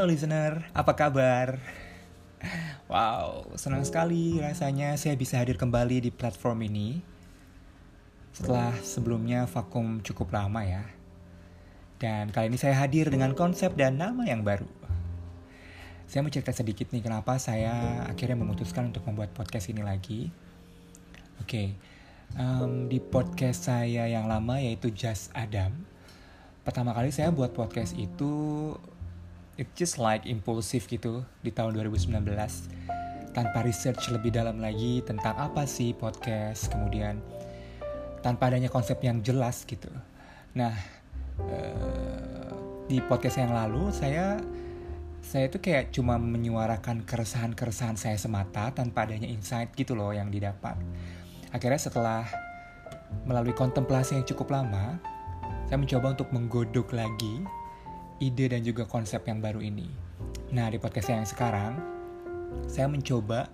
Halo listener, apa kabar? Wow, senang sekali rasanya saya bisa hadir kembali di platform ini. Setelah sebelumnya vakum cukup lama ya. Dan kali ini saya hadir dengan konsep dan nama yang baru. Saya mau cerita sedikit nih kenapa saya akhirnya memutuskan untuk membuat podcast ini lagi. Oke, okay. um, di podcast saya yang lama yaitu Just Adam. Pertama kali saya buat podcast itu it's just like impulsif gitu di tahun 2019 tanpa research lebih dalam lagi tentang apa sih podcast kemudian tanpa adanya konsep yang jelas gitu. Nah uh, di podcast yang lalu saya saya itu kayak cuma menyuarakan keresahan-keresahan saya semata tanpa adanya insight gitu loh yang didapat. Akhirnya setelah melalui kontemplasi yang cukup lama saya mencoba untuk menggodok lagi ide dan juga konsep yang baru ini. Nah, di podcast saya yang sekarang, saya mencoba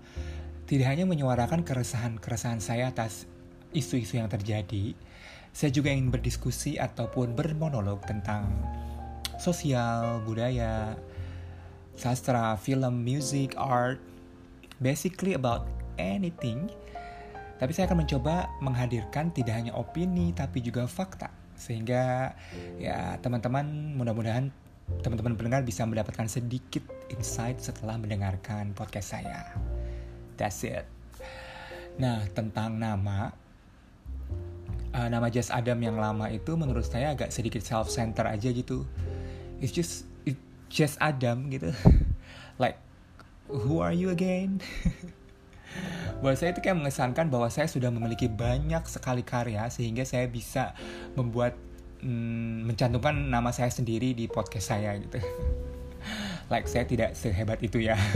tidak hanya menyuarakan keresahan-keresahan saya atas isu-isu yang terjadi, saya juga ingin berdiskusi ataupun bermonolog tentang sosial, budaya, sastra, film, music, art, basically about anything. Tapi saya akan mencoba menghadirkan tidak hanya opini tapi juga fakta sehingga ya teman-teman mudah-mudahan teman-teman pendengar bisa mendapatkan sedikit insight setelah mendengarkan podcast saya. That's it. Nah, tentang nama uh, nama Just Adam yang lama itu menurut saya agak sedikit self center aja gitu. It's just it's just Adam gitu. like who are you again? buat saya itu kayak mengesankan bahwa saya sudah memiliki banyak sekali karya sehingga saya bisa membuat mm, mencantumkan nama saya sendiri di podcast saya gitu. like saya tidak sehebat itu ya.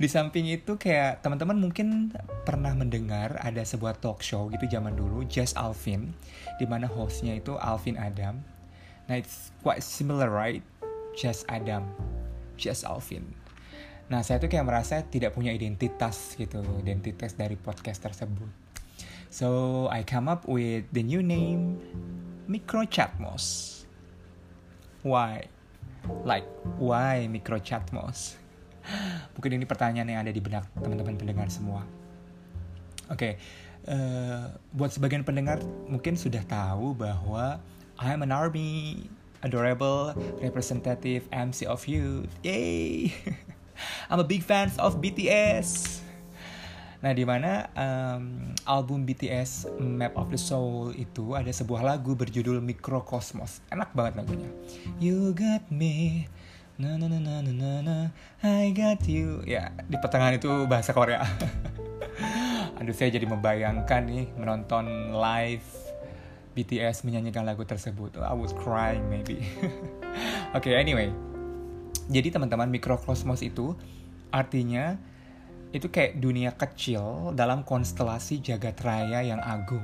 di samping itu kayak teman-teman mungkin pernah mendengar ada sebuah talk show gitu zaman dulu Just Alvin di mana hostnya itu Alvin Adam. Nah it's quite similar right? Just Adam, Just Alvin. Nah, saya tuh kayak merasa tidak punya identitas gitu, identitas dari podcast tersebut. So, I come up with the new name Microchatmos. Why? Like, why Microchatmos? Mungkin ini pertanyaan yang ada di benak teman-teman pendengar semua. Oke, okay, uh, eh, buat sebagian pendengar mungkin sudah tahu bahwa I'm an army, adorable, representative MC of youth. Yay! I'm a big fans of BTS. Nah, di mana um, album BTS Map of the Soul itu ada sebuah lagu berjudul Microcosmos. Enak banget lagunya. You got me. Na na na na na na I got you. Ya, di pertengahan itu bahasa Korea. Aduh, saya jadi membayangkan nih menonton live BTS menyanyikan lagu tersebut. I was crying maybe. Oke, okay, anyway jadi teman-teman mikrokosmos itu artinya itu kayak dunia kecil dalam konstelasi jagat raya yang agung.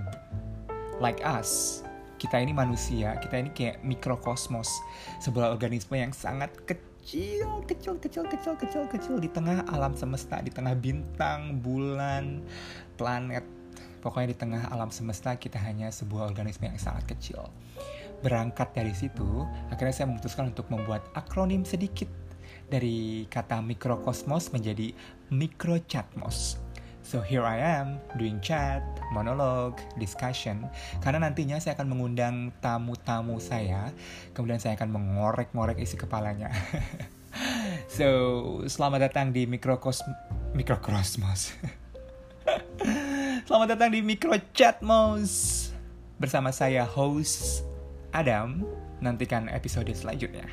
Like us, kita ini manusia, kita ini kayak mikrokosmos, sebuah organisme yang sangat kecil, kecil, kecil, kecil, kecil, kecil di tengah alam semesta, di tengah bintang, bulan, planet. Pokoknya di tengah alam semesta kita hanya sebuah organisme yang sangat kecil berangkat dari situ, akhirnya saya memutuskan untuk membuat akronim sedikit dari kata mikrokosmos menjadi mikrochatmos. So here I am doing chat, monolog, discussion karena nantinya saya akan mengundang tamu-tamu saya, kemudian saya akan mengorek-ngorek isi kepalanya. so, selamat datang di mikrokos mikrokosmos. selamat datang di mikrochatmos bersama saya host Adam, nantikan episode selanjutnya.